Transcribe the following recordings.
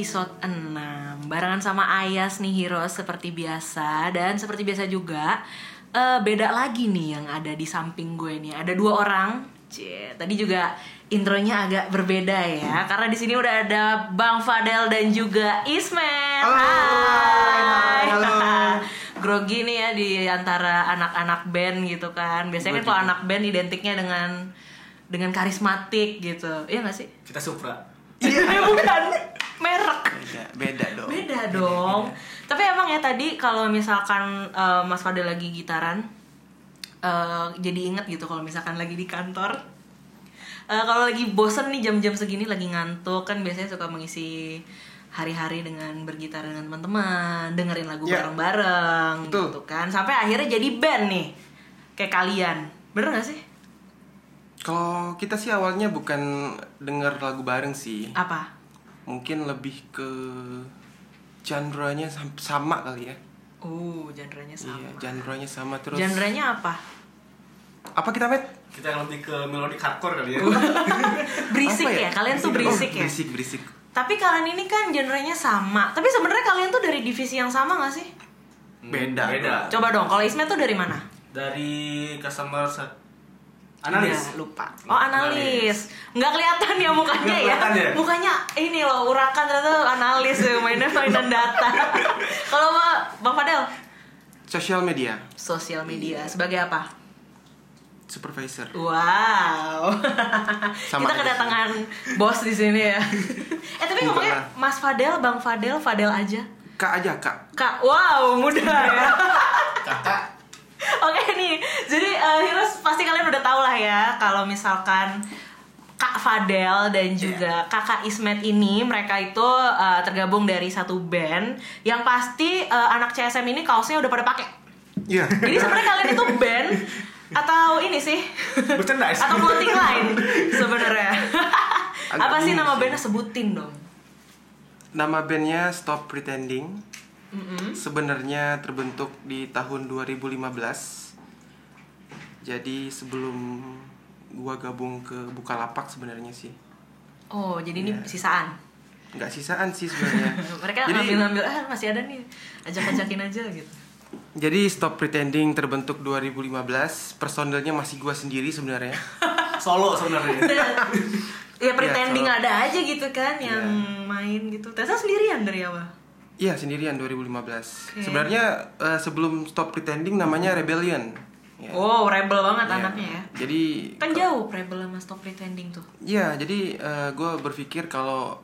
Episode 6 Barengan sama Ayas nih Heroes seperti biasa. Dan seperti biasa juga eh, Beda lagi nih yang ada di samping gue nih. Ada dua orang. Cie, Tadi juga intronya agak berbeda ya. Karena di sini udah ada Bang Fadel dan juga Ismet Halo, Hai. halo. Grogi nih ya di antara anak-anak band gitu kan. Biasanya kan kalau anak band identiknya dengan dengan karismatik gitu. Iya gak sih? kita supra Iya bukan merek. beda beda dong Beda dong. Tapi emang ya tadi kalau misalkan eh, Mas Fadel lagi gitaran eh, jadi inget gitu kalau misalkan lagi di kantor. Eh, kalau lagi bosen nih jam-jam segini lagi ngantuk kan biasanya suka mengisi hari-hari dengan bergitar dengan teman-teman, dengerin lagu Ya. bareng-bareng Betul. gitu kan. Sampai akhirnya jadi band nih. Kayak kalian. Bener gak sih? Kalau kita sih awalnya bukan denger lagu bareng sih. Apa? mungkin lebih ke genre-nya sam- sama kali ya. Uh, genrenya sama. iya genre-nya sama terus Genrenya apa? apa kita met? Kita yang lebih ke melodic hardcore kali ya. Berisik Apa ya? kalian tuh berisik Oh, ya? berisik berisik. Tapi kalian ini kan genrenya sama. Tapi sebenarnya kalian tuh dari divisi yang sama gak sih? Beda. beda. Coba dong kalau Ismet tuh dari mana? Dari customer analis? Ya, lupa. Oh analis. Nggak kelihatan ya mukanya ya? ya? mukanya ini loh urakan ternyata analis ya, mainnya mainan data. Kalau Mbak- bang Fadel? Sosial media. Sosial media. Sebagai apa? Supervisor. Wow, Sama kita aja. kedatangan bos di sini ya. eh tapi Enggak ngomongnya lah. Mas Fadel, Bang Fadel, Fadel aja. kak aja kak. Kak, wow, muda ya. kakak jadi eh, Heroes pasti kalian udah tau lah ya kalau misalkan Kak Fadel dan juga Kakak Ismet ini mereka itu eh, tergabung dari satu band yang pasti eh, anak CSM ini kaosnya udah pada pakai. iya Jadi sebenarnya kalian itu band atau ini sih? Merchandise. atau clothing line sebenarnya. Apa sih nama bandnya sebutin dong? nama bandnya Stop Pretending Mm-mm. sebenarnya terbentuk di tahun 2015 jadi sebelum gua gabung ke Bukalapak sebenarnya sih Oh, jadi ini Iya. sisaan. nggak sisaan sih sebenarnya Mereka Jadi- ngambil-ngambil ah masih ada nih. Ajak-ajakin aja gitu. jadi Stop Pretending terbentuk 2015 personilnya masih gua sendiri sebenarnya solo sebenarnya ya pretending Iya, ada aja gitu kan yang main gitu. Tessa sendirian dari awal. Iya sendirian 2015 Oke. sebenarnya eh, sebelum Stop Pretending namanya Rebellion Ya. Oh, rebel banget Iya. anaknya ya. jadi Kan jauh rebel sama stop pretending tuh. Iya, jadi gue berpikir kalau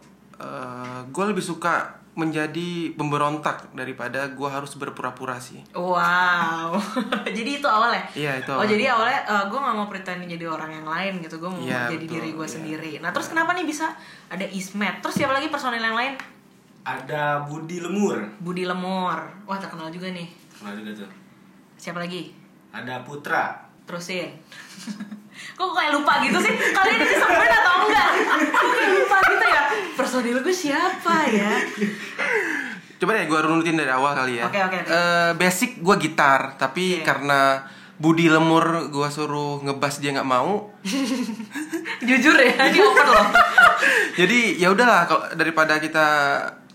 gue lebih suka menjadi pemberontak daripada gue harus berpura-pura sih. Wow. jadi itu awalnya. Iya, itu Oh, awalnya. jadi awalnya gue nggak mau pretending jadi orang yang lain gitu. Gue mau Iya, jadi betul, diri gue iya. sendiri. Nah, terus kenapa nih bisa ada Ismet? Terus siapa lagi personil yang lain? ada Budi Lemur Budi Lemur. Wah, terkenal juga nih. kenal juga tuh Siapa lagi? Ada Putra Terusin. Kok kayak lupa gitu sih? Kalian ini semen atau enggak? Kok kayak lupa gitu ya? Personil gue siapa ya? Coba deh gue runutin dari awal kali ya. Oke, oke, oke. Eh, basic gue gitar, tapi Oke. karena Budi Lemur gue suruh ngebas dia nggak mau. Jujur ya, ini open loh. jadi ya udahlah kalau daripada kita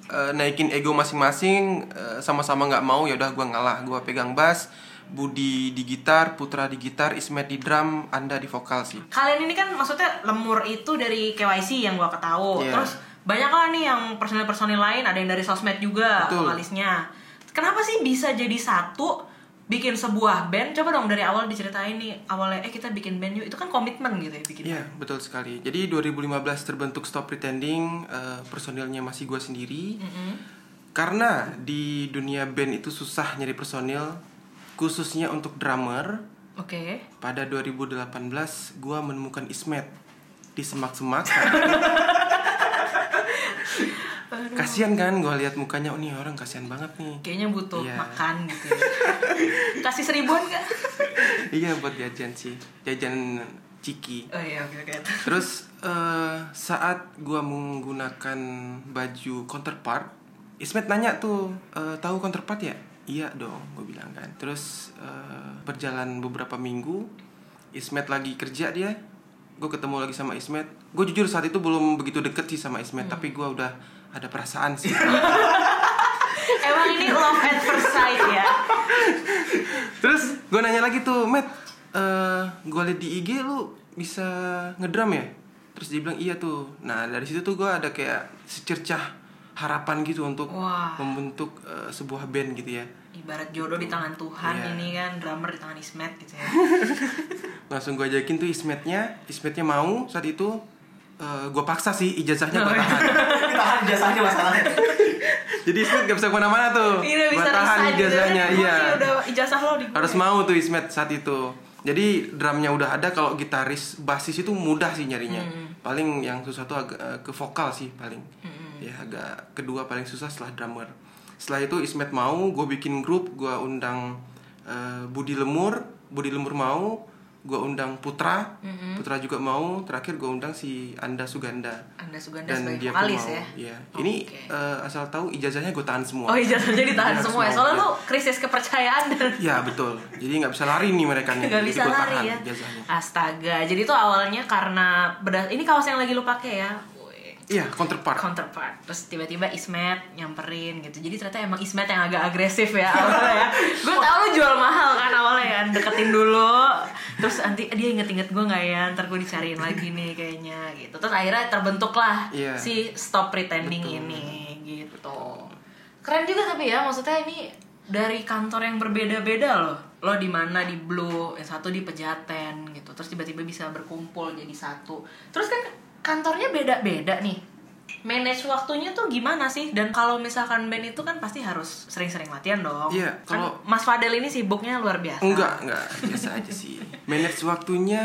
eh, naikin ego masing-masing eh, sama-sama nggak mau ya udah gue ngalah. Gue pegang bass, Budi di gitar, Putra di gitar, Ismet di drum, Anda di vokal sih. Kalian ini kan maksudnya lemur itu dari KYC yang gua ketahu. Iya. Terus banyak lah nih yang personil-personil lain, ada yang dari sosmed juga Betul. vokalisnya. Kenapa sih bisa jadi satu bikin sebuah band? Coba dong dari awal diceritain nih awalnya eh kita bikin band yuk. Itu kan komitmen gitu ya bikin. Iya betul sekali. Jadi 2015 terbentuk Stop Pretending, eh, personilnya masih gue sendiri. Mm-mm. Karena di dunia band itu susah nyari personil, khususnya untuk drummer. Oke. Pada 2018 gue menemukan Ismet di semak-semak. kasian kan gue lihat mukanya, oh nih orang kasihan banget nih. Kayaknya butuh Iya. makan gitu ya. Kasih seribuan gak? iya buat jajan sih, jajan ciki. Oh iya oke oke. Terus eh, saat gua menggunakan baju counterpart, Ismet nanya tuh, "Eh, tahu counterpart ya? Iya dong, gue bilang kan. Terus eh, berjalan beberapa minggu, Ismet lagi kerja dia, gue ketemu lagi sama Ismet gue jujur saat itu belum begitu deket sih sama Ismet Hmm. tapi gue udah ada perasaan sih Emang ini love at first sight ya. terus gue nanya lagi tuh Met eh gue liat di IG lu bisa ngedrum ya terus dia bilang iya tuh nah dari situ tuh gue ada kayak secercah harapan gitu untuk Wah. membentuk eh, sebuah band gitu ya Ibarat jodoh di tangan Tuhan Iya. ini kan drummer di tangan Ismet gitu ya. langsung gue ajakin tuh Ismetnya Ismetnya mau saat itu gue paksa sih ijazahnya gue tahan Tahan jasanya masalahnya. jadi Ismet gak bisa ke mana-mana tuh Iya gue bisa tahan gitu ijazahnya ya. iya Ini udah ijazah lo di gue. harus mau tuh Ismet saat itu jadi drumnya udah ada kalau gitaris basis itu mudah sih nyarinya paling yang susah tuh agak eh, ke vokal sih paling ya agak kedua paling susah setelah drummer setelah itu Ismet mau gue bikin grup gue undang eh, Budi Lemur Budi Lemur mau gue undang Putra Putra juga mau terakhir gue undang si Anda Suganda Anda Suganda dan sebagai dia vokalis mau ya. Iya. ini Oke. eh, asal tahu ijazahnya gue tahan semua Oh ijazahnya ditahan Iya, semua ya. Soalnya lu krisis kepercayaan dan Ya betul. Jadi nggak bisa lari nih mereka nih. nggak bisa lari tahan ya. ijazahnya. Astaga. Jadi itu awalnya karena ini kaos yang lagi lu pakai ya. Iya, counterpart. counterpart. Terus tiba-tiba Ismet nyamperin gitu. Jadi ternyata emang Ismet yang agak agresif ya awalnya ya. Gue tau lu jual mahal kan awalnya ya deketin dulu. Terus nanti dia inget-inget gue nggak ya? Ntar gue dicariin lagi nih kayaknya gitu. Terus akhirnya terbentuklah Iya. si stop pretending ini gitu. Keren juga tapi ya maksudnya ini dari kantor yang berbeda-beda loh. Lo di mana? Di Blue yang satu di Pejaten gitu. Terus tiba-tiba bisa berkumpul jadi satu. Terus kan kantornya beda-beda nih manage waktunya tuh gimana sih dan kalau misalkan band itu kan pasti harus sering-sering latihan dong Iya, kan kalau- Mas Fadel ini sibuknya luar biasa Enggak, enggak. Biasa aja sih. Manage waktunya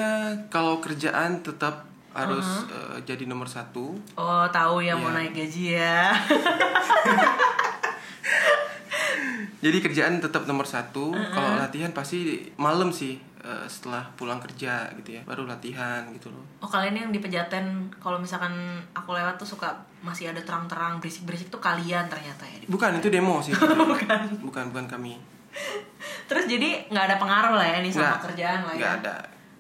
kalau kerjaan tetap harus Uh-huh. eh, jadi nomor satu. oh tahu ya mau Iya. naik gaji ya Jadi kerjaan tetap nomor satu. Uh-huh. Kalau latihan pasti malam sih eh, setelah pulang kerja gitu ya. Baru latihan gitu loh. Oh kalian yang di Pejaten kalau misalkan aku lewat tuh suka masih ada terang-terang berisik-berisik tuh kalian ternyata ya. Bukan itu demo sih. bukan. Bukan bukan kami. Terus jadi nggak ada pengaruh lah ya nih sama Nggak, kerjaan lah ya. nggak ada.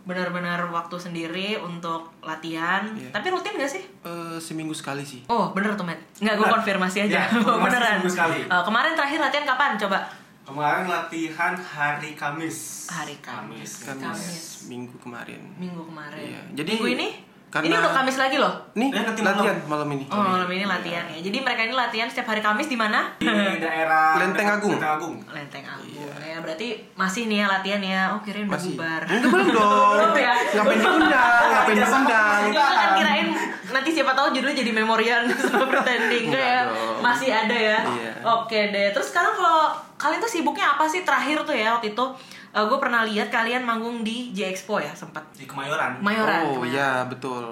Benar-benar waktu sendiri untuk latihan. Iya. Tapi rutin gak sih? Eh, seminggu sekali sih. Oh bener tuh Matt. Nggak gue Benar. konfirmasi aja. Konfirmasi Beneran. seminggu sekali. Eh, kemarin terakhir latihan kapan? Coba. Kemarin latihan hari Kamis. Hari Kamis. Kamis. Kamis, minggu kemarin. Minggu kemarin. Iya, jadi Minggu ini? karena- Ini udah Kamis lagi loh. Nih, Eh, nanti latihan malam ini. Oh malam ini latihan ya. Jadi mereka ini latihan setiap hari Kamis di mana? Di daerah Lenteng Agung. Lenteng Agung. Lenteng Agung Iya. ya berarti masih nih ya latihan ya oh kirain udah Masih. bubar Enggak belum dong. Belum ya? Ngapain diundang? Ngapain diundang? Enggak kan kirain nanti siapa tahu judulnya jadi memorial sama pretending ya dong. masih ada ya Iya. Oke deh terus sekarang kalau kalian tuh sibuknya apa sih terakhir tuh ya waktu itu gue pernah lihat kalian manggung di J Expo ya sempat Di Kemayoran. Mayoran Oh Kemayoran. ya betul.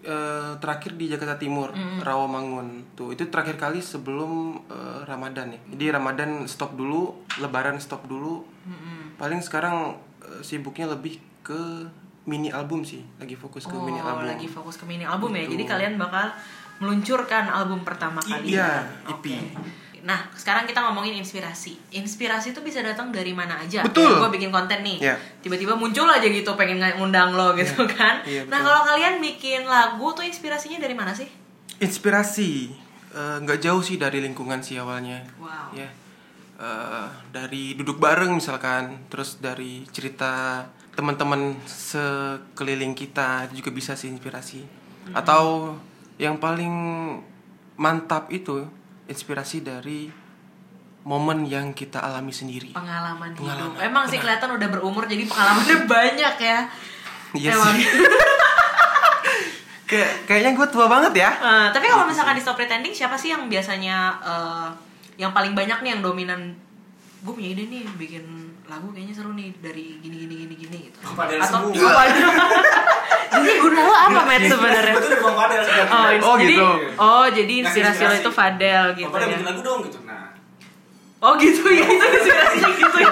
Eh, terakhir di Jakarta Timur, Rawamangun. Tuh itu terakhir kali sebelum eh, Ramadan ya. Jadi Ramadan stop dulu, Lebaran stop dulu. Paling sekarang eh, sibuknya lebih ke mini album sih. Lagi fokus ke oh mini album. lagi fokus ke mini album ya jadi kalian bakal meluncurkan album pertama kali Iya. EP. Nah, sekarang kita ngomongin inspirasi. Inspirasi itu bisa datang dari mana aja. Betul. Gue bikin konten nih. Iya. Tiba-tiba muncul aja gitu pengen ngundang lo gitu kan. Iya, nah, kalau kalian bikin lagu tuh inspirasinya dari mana sih? Inspirasi eh, nggak jauh sih dari lingkungan sih awalnya. Wow. Ya. Eh, dari duduk bareng misalkan, terus dari cerita teman-teman sekeliling kita juga bisa sih inspirasi. Atau yang paling mantap itu inspirasi dari momen yang kita alami sendiri. Pengalaman, Pengalaman. hidup. Emang sih kelihatan udah berumur jadi pengalamannya banyak ya. Iya Emang. sih. Kayak kayaknya gue tua banget ya. Eh, tapi kalau misalkan di Stop Pretending siapa sih yang biasanya eh, yang paling banyak nih yang dominan? Gue punya ide nih bikin lagu kayaknya seru nih dari gini gini gini gini gitu. Fadel Atau semua. Jadi guna lo apa Matt sebenarnya? Itu dari Bang Fadel sebenarnya. Oh, Oh, jadi gitu. oh jadi inspirasi lo itu Fadel gitu Fadel ya. bikin lagu dong gitu. Nah, Oh gitu ya itu inspirasinya gitu ya.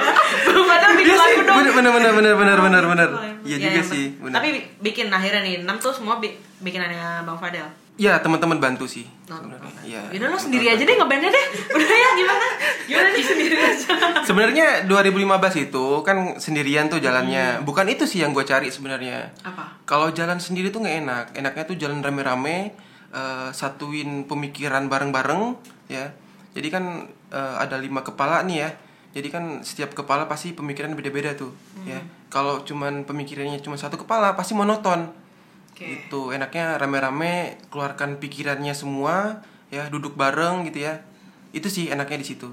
Fadel bikin Iya lagu sih, dong. bener bener bener bener bener bener bener. Ya, Iya juga sih, bener. Tapi bi- bikin akhirnya nih, 6 tuh semua bi- bikinannya Bang Fadel. Ya teman-teman bantu sih. Oh. Iya. Yaudah lo sendiri aja deh ngebandnya deh. Udah ya gimana? Gimana nih sendiri aja. Sebenarnya 2015 itu kan sendirian tuh jalannya. Hmm. Bukan itu sih yang gue cari sebenarnya. Apa? Kalau jalan sendiri tuh nggak enak. Enaknya tuh jalan rame-rame, eh, satuin pemikiran bareng-bareng, ya. Jadi kan eh, ada lima kepala nih ya. Jadi kan setiap kepala pasti pemikiran beda-beda tuh, ya. Kalau cuman pemikirannya cuma satu kepala pasti monoton. Oke. Itu enaknya rame-rame keluarkan pikirannya semua, ya duduk bareng gitu ya. Itu sih enaknya di situ.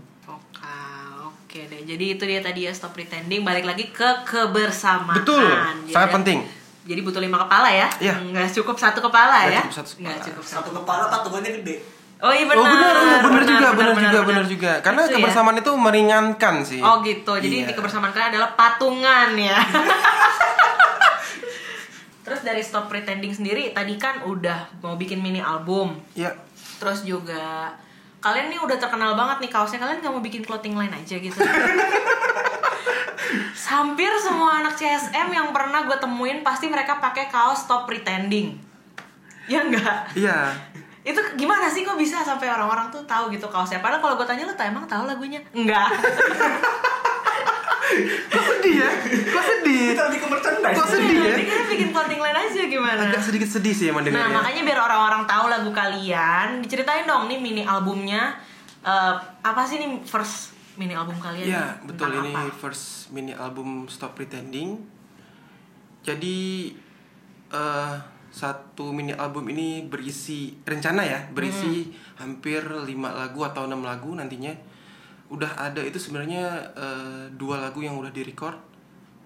Oke deh. Jadi itu dia tadi ya stop pretending. Balik lagi ke kebersamaan. Betul, Jadi- sangat penting. Jadi butuh lima kepala ya? Iya. Nggak cukup satu kepala Nggak ya? cukup satu Nggak kepala. cukup satu. Satu kepala patungannya gede. Oh iya benar. oh benar, benar, benar juga, benar, juga, benar juga. Karena Itu ya. kebersamaan itu meringankan sih. Oh gitu. Jadi Iya. inti kebersamaan kalian adalah patungan ya. Terus dari Stop Pretending sendiri tadi kan udah mau bikin mini album. Ya, Terus juga kalian nih udah terkenal banget nih kaosnya. Kalian nggak mau bikin clothing line aja gitu? Hampir semua anak CSM yang pernah gue temuin pasti mereka pakai kaos Stop Pretending. Ya enggak? iya. Itu gimana sih kok bisa sampai orang-orang tuh tahu gitu kaosnya? Padahal kalau gue tanya lu emang tahu lagunya? Enggak. Kok sedih ya? Kok sedih? Kita lebih ke merchandise. Kok sedih ya? Jadi kan bikin clothing line aja gimana? Agak sedikit sedih sih emang Nah dengarnya. makanya biar orang-orang tahu lagu kalian, diceritain dong nih mini albumnya eh, apa sih nih first mini album kalian? Iya, betul ini apa? first mini album Stop Pretending. Jadi eh satu mini album ini berisi rencana ya, berisi hampir 5 lagu atau enam lagu nantinya. Udah ada itu sebenarnya eh, dua lagu yang udah direcord.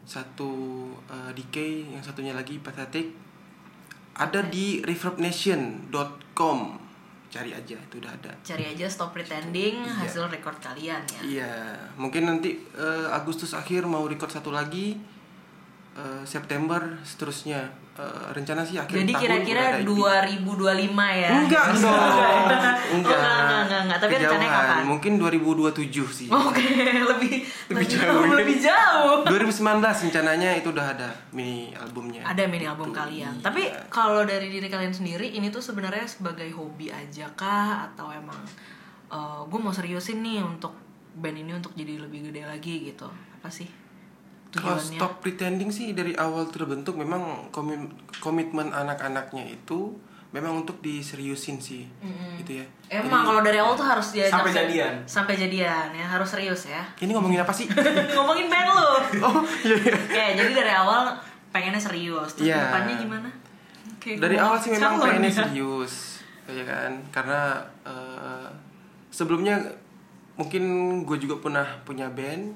Satu eh, Decay, yang satunya lagi Pathetic. Ada di reverbnation.com. Cari aja, itu udah ada. Cari aja Stop Pretending Iya. hasil record kalian ya. Iya, mungkin nanti eh, Agustus akhir mau record satu lagi. Eh, September seterusnya Eh, rencana sih akhir Jadi tahun kira-kira udah ada EP. 2025 ya? Enggak dong. Oh, enggak. enggak, enggak, enggak, enggak. Tapi rencananya Kejauhan. kapan? Mungkin 2027 sih. Oke, lebih lebih jauh. lebih jauh. 2019 rencananya itu udah ada mini albumnya. Ada mini album Gitu. kalian. Iya. Tapi kalau dari diri kalian sendiri ini tuh sebenarnya sebagai hobi aja kah atau emang gue mau seriusin nih untuk band ini untuk jadi lebih gede lagi gitu. Apa sih Kalau? Stop Pretending sih dari awal terbentuk memang komi- komitmen anak-anaknya itu memang untuk diseriusin sih. Gitu ya. Emang kalau dari awal tuh harus diajak Sampai jadian. Sampai jadian ya, harus serius ya. Ini ngomongin apa sih? Ngomongin band lu. oh, iya iya. ya, jadi dari awal pengennya serius. Terus Iya. depannya gimana? Kayak dari awal sih memang calon pengennya ya. serius ya kan karena eh, sebelumnya mungkin gue juga pernah punya band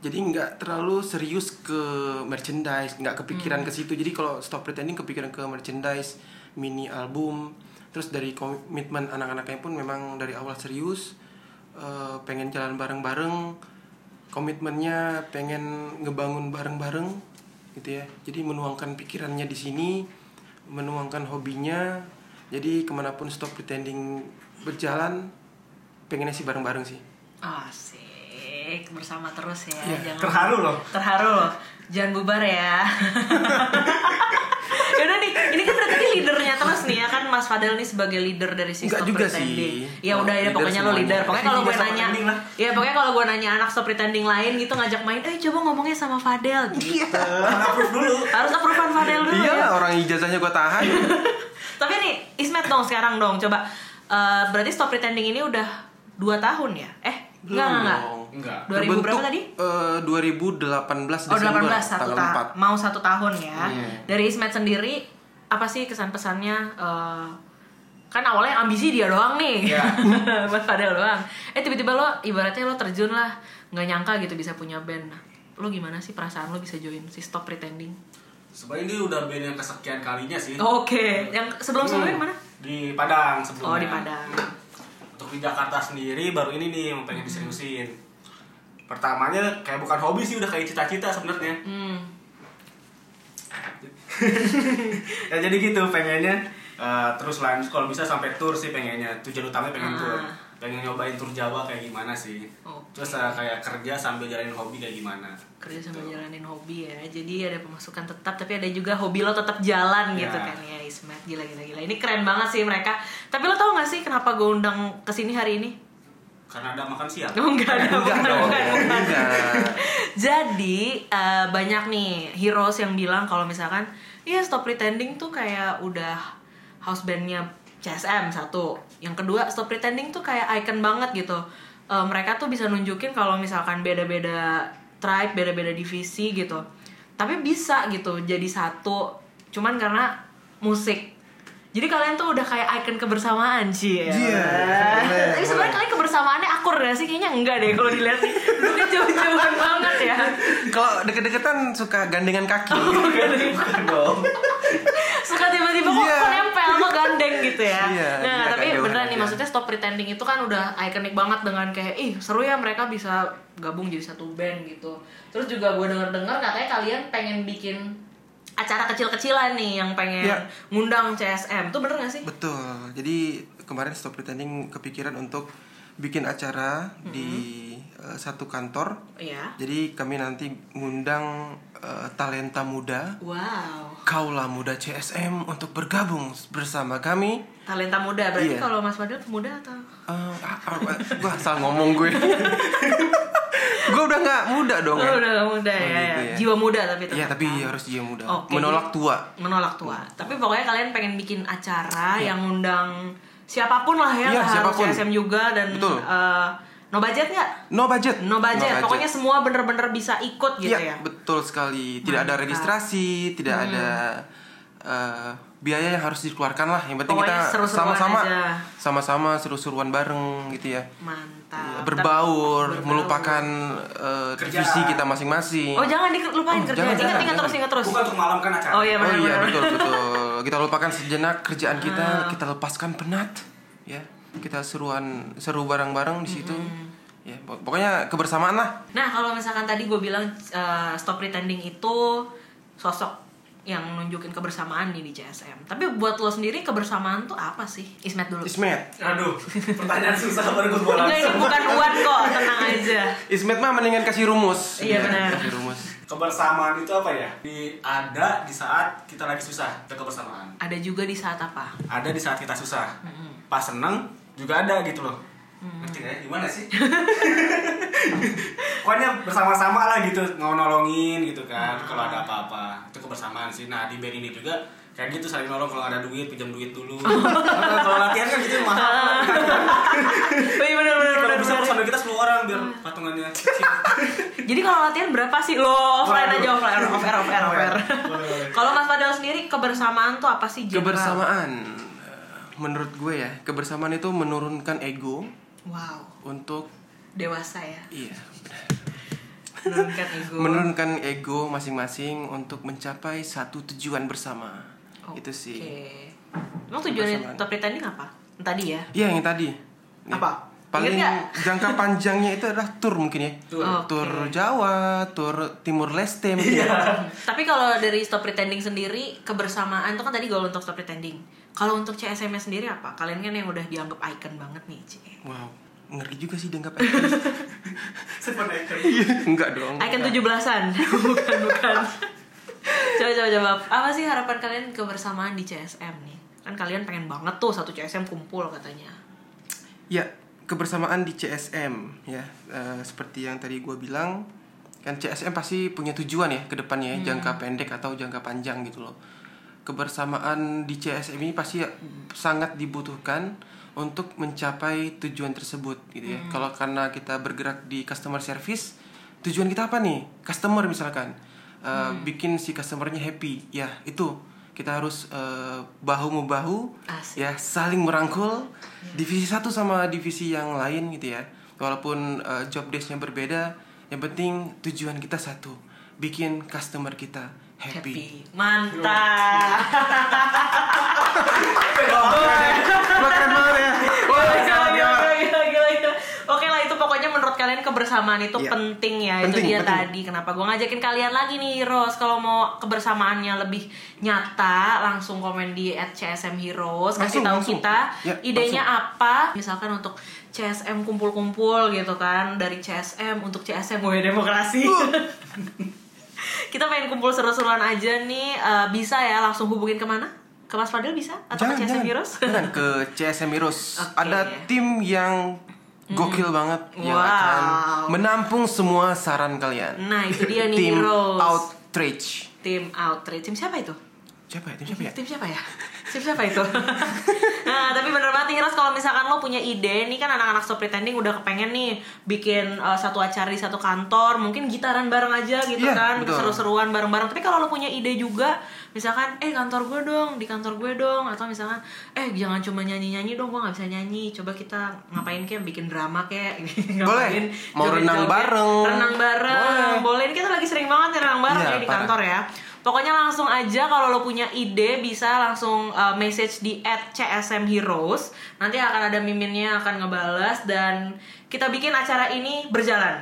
jadi nggak terlalu serius ke merchandise nggak kepikiran ke situ. Jadi kalau stop pretending kepikiran ke merchandise mini album. Terus dari komitmen anak-anaknya pun memang dari awal serius eh, pengen jalan bareng-bareng. Komitmennya pengen ngebangun bareng-bareng gitu ya. Jadi menuangkan pikirannya di sini menuangkan hobinya. Jadi ke mana pun stop pretending berjalan pengennya sih bareng-bareng sih. Asik, bersama terus ya. Iya, Jangan terharu loh. Terharu loh. Jangan bubar ya. Yaudah nih, ini kan berarti leadernya terus nih ya kan Mas Fadel nih sebagai leader dari si Enggak juga Pretending. sih. Ya udah ya Leader pokoknya lo semuanya. leader. Pokoknya kalau gue nanya, ya pokoknya kalau gue nanya anak Stop Pretending lain gitu ngajak main, eh coba ngomongnya sama Fadel gitu. Approve dulu. Harus approvean Fadel dulu iya ya. orang ijazahnya gue tahan Tapi nih, Ismet dong sekarang dong coba. Eh, berarti Stop Pretending ini udah 2 tahun ya? Eh, enggak enggak enggak. dong. Enggak. 2000 berapa tadi? eh, 2018 Oh Desember 18 satu tanggal tahun 4 mau satu tahun ya Iya. dari Ismet sendiri apa sih kesan pesannya eh, kan awalnya ambisi dia doang nih Iya. Mas Fadel doang eh tiba-tiba lo ibaratnya lo terjun lah nggak nyangka gitu bisa punya band Nah, lo gimana sih perasaan lo bisa join si Stop Pretending Sebenarnya ini udah band yang kesekian kalinya sih. oke yang sebelum sebelumnya Hmm. mana Di Padang sebelumnya. oh di Padang Untuk di Jakarta sendiri baru ini nih yang pengen diseriusin. Pertamanya kayak bukan hobi sih udah kayak cita-cita sebenarnya. hmm. ya jadi gitu pengennya. Eh, terus lanjut kalau bisa sampai tour sih pengennya. Tujuan utamanya pengen Ah. tour. Pengen nyobain tour Jawa kayak gimana sih. Oke. terus eh, kayak kerja sambil jalanin hobi kayak gimana. Kerja sambil jalanin hobi ya. Jadi ada pemasukan tetap tapi ada juga hobi lo tetap jalan Ya. gitu kan ya Ismet. Gila gila gila. Ini keren banget sih mereka. Tapi lo tau gak sih kenapa gue undang ke sini hari ini karena ada makan siang Oh enggak ada, enggak bukan, dong bukan, bukan. enggak Jadi eh, banyak nih heroes yang bilang kalau misalkan Iya Stop Pretending tuh kayak udah house bandnya CSM satu. Yang kedua Stop Pretending tuh kayak icon banget gitu. Eh, mereka tuh bisa nunjukin kalau misalkan beda-beda tribe, beda-beda divisi gitu. Tapi bisa gitu jadi satu. Cuman karena musik. Jadi kalian tuh udah kayak icon kebersamaan sih ya. Iya, boleh, Tapi sebenarnya boleh. kalian sih? Kayaknya enggak deh kalau dilihat nih. Duduknya jauh-jauhan banget ya. Kalau deket-deketan suka gandengan kaki. Bukan dong. suka tiba-tiba kok Iya. kok nempel sama gandeng gitu ya. Iya, nah, iya, tapi beneran nih maksudnya stop pretending itu kan udah ikonik banget dengan kayak ih seru ya mereka bisa gabung jadi satu band gitu. Terus juga gue denger-dengar katanya kalian pengen bikin acara kecil-kecilan nih yang pengen Iya. ngundang CSM. Itu bener gak sih? Betul. Jadi kemarin Stop Pretending kepikiran untuk bikin acara di eh, satu kantor. Iya. Jadi kami nanti ngundang eh, talenta muda, Wow. kaula muda CSM untuk bergabung bersama kami. Talenta muda berarti Iya. kalau Mas Fadil pemuda atau Eh, ah, ah, gua asal ngomong gue. gue udah nggak muda dong Oh, ya. udah gak muda ya, gitu ya. ya. Jiwa muda tapi. Iya tapi kan? harus dia muda. Oke, Menolak tua. menolak tua. Tapi pokoknya kalian pengen bikin acara Iya. yang ngundang siapa pun lah ya, Iya, harus siapa pun. CSM juga dan Betul. eh, no budget nggak? No budget. No budget. Pokoknya semua bener-bener bisa ikut gitu Iya, ya. betul sekali. Tidak ada Mantap. registrasi, tidak ada eh, biaya yang harus dikeluarkan lah. Yang penting Pokoknya kita sama-sama sama-sama seru-seruan bareng gitu ya. Mantap. Berbaur, Berbaur. melupakan eh, Kerjaan. divisi kita masing-masing. Oh jangan dilupain Oh, kerja. jangan, Ingat jangan, ingat terus ingat terus. Bukan untuk malam kan acara. Oh iya Oh benar iya benar. betul betul. Kita lupakan sejenak kerjaan kita, Ah. kita lepaskan penat, ya. Kita seruan seru bareng-bareng di situ. Ya, pok- pokoknya kebersamaan lah. Nah kalau misalkan tadi gue bilang eh, stop pretending itu sosok yang nunjukin kebersamaan nih di CSM. Tapi buat lo sendiri kebersamaan tuh apa sih? Ismet dulu. Ismet. Aduh, pertanyaan susah baru gue. Enggak ini bukan uan kok, tenang aja. Ismet mah mendingan kasih rumus. Iya, Ya, benar. Kasih rumus. Kebersamaan itu apa ya? Di ada di saat kita lagi susah, itu kebersamaan. Ada juga di saat apa? Ada di saat kita susah. Pas seneng juga ada gitu loh. Ngerti nggak ya? Gimana sih? Pokoknya bersama-sama lah gitu, mau nolongin gitu kan. Kalau ada apa-apa, itu kebersamaan sih. Nah di band ini juga kayak gitu saling nolong kalau ada duit pinjam duit dulu. Kalau latihan kan gitu mahal. Oh iya benar benar Kalau benar. bisa personil kita 10 orang biar patungannya kecil. Jadi kalau latihan berapa sih lo offline aja offline off air off air off. Kalau Mas Fadel sendiri kebersamaan tuh apa sih? general? Kebersamaan eh, menurut gue ya, kebersamaan itu menurunkan ego Wow, untuk dewasa ya. iya, Menurunkan ego. menurunkan ego masing-masing untuk mencapai satu tujuan bersama. Itu sih. Oke. Emang tujuannya Kebersamaan. top pretending apa? Tadi ya. Iya, yang tadi. Nih, Apa? Paling jangka panjangnya itu adalah tour mungkin ya. Tour. Oke. Tour Jawa, tour Timur Leste mungkin. ya. Tapi kalau dari stop pretending sendiri kebersamaan itu kan tadi kalau untuk stop pretending. Kalau untuk CSM sendiri apa? Kalian kan yang udah dianggap icon banget nih, Ci. Wow, ngeri juga sih dianggap icon. Sebenarnya Iya, Enggak dong. Icon 17-an. bukan, bukan. coba coba coba. Apa sih harapan kalian kebersamaan di CSM nih? Kan kalian pengen banget tuh satu CSM kumpul katanya. Ya, kebersamaan di CSM ya. Eh, seperti yang tadi gue bilang, kan CSM pasti punya tujuan ya ke depannya ya, jangka pendek atau jangka panjang gitu loh. Kebersamaan di CSM ini pasti sangat dibutuhkan untuk mencapai tujuan tersebut gitu ya. Kalau karena kita bergerak di customer service, tujuan kita apa nih? Customer misalkan Eh, bikin si customernya happy. Ya, itu kita harus eh, bahu membahu Asik. ya saling merangkul divisi satu sama divisi yang lain gitu ya walaupun uh, job desknya berbeda yang penting tujuan kita satu bikin customer kita happy, Happy. Mantap. Keren banget ya Wah, Gila, gila, gila, gila. gila, gila, gila. Oke lah itu pokoknya menurut kalian kebersamaan itu Iya. penting ya Penting, itu dia penting. tadi. Kenapa gue ngajakin kalian lagi nih Heroes kalau mau kebersamaannya lebih nyata langsung komen di @csm Heroes kasih Langsung, tahu langsung. kita Ya, idenya apa. Misalkan untuk CSM kumpul-kumpul gitu kan dari CSM untuk CSM gue demokrasi. Kita pengen kumpul seru-seruan aja nih. Eh, bisa ya langsung hubungin ke mana? Ke Mas Fadil bisa? Atau jangan ke CSM Heroes? Jangan ke CSM Heroes. Oke. ada tim yang gokil banget. Yang Wow. akan menampung semua saran kalian. Nah itu dia nih tim outreach Tim outreach Tim siapa itu? Siapa ya tim siapa ya Tim siapa ya? Tim siapa itu? nah, tapi bener banget Ros kalau misalkan lo punya ide, nih kan anak-anak stop pretending udah kepengen nih bikin uh, satu acara di satu kantor, mungkin gitaran bareng aja gitu Iya, kan, seru-seruan bareng-bareng. Tapi kalau lo punya ide juga, misalkan eh kantor gue dong, di kantor gue dong, atau misalkan eh jangan cuma nyanyi-nyanyi dong, gue nggak bisa nyanyi. Coba kita ngapain kayak bikin drama kayak ngapain, Mau renang bareng. renang bareng, boleh. Ini kita lagi sering banget renang bareng Iya, ya di parah. kantor ya. Pokoknya langsung aja kalau lo punya ide bisa langsung uh, message di @csmheroes. Nanti akan ada miminnya akan ngebales dan kita bikin acara ini berjalan.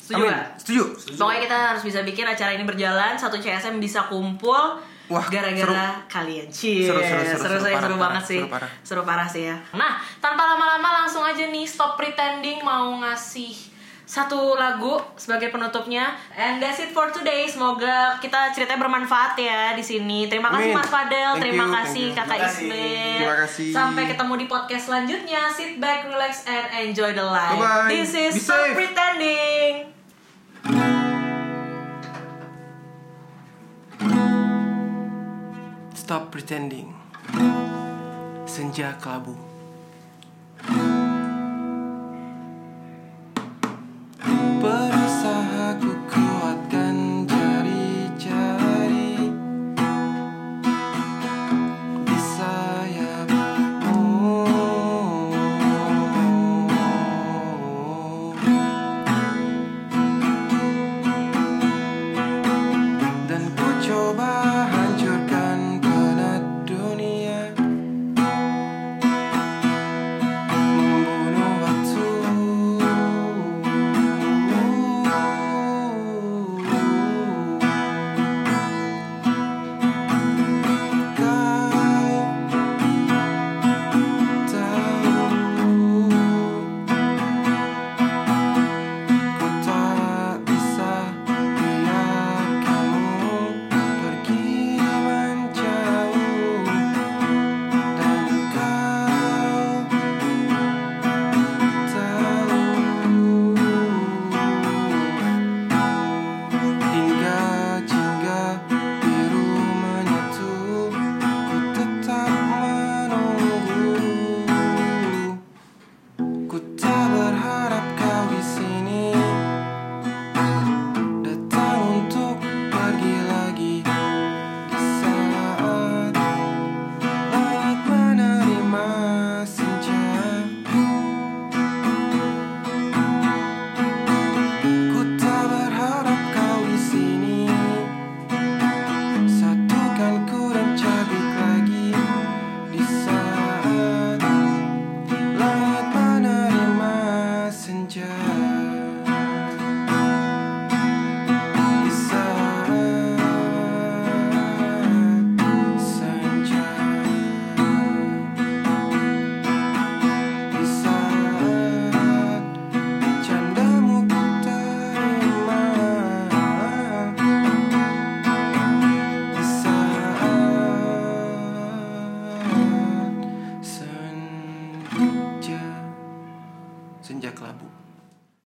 Setuju Amin. nggak? Setuju. Pokoknya kita harus bisa bikin acara ini berjalan, satu CSM bisa kumpul Wah, gara-gara kalian. Cheers. Seru, seru, seru, seru, seru, parah, seru parah, banget sih. seru, parah. Seru parah sih ya. Nah, tanpa lama-lama langsung aja nih stop pretending mau ngasih satu lagu sebagai penutupnya. And that's it for today. Semoga kita ceritanya bermanfaat ya di sini. Terima kasih. Mas Fadel, terima you, kasih. Kakak. Terima kasih. Sampai ketemu di podcast selanjutnya. Sit back, relax and enjoy the life. Bye-bye. This is Be Stop safe. Pretending. Stop pretending. Senja kelabu.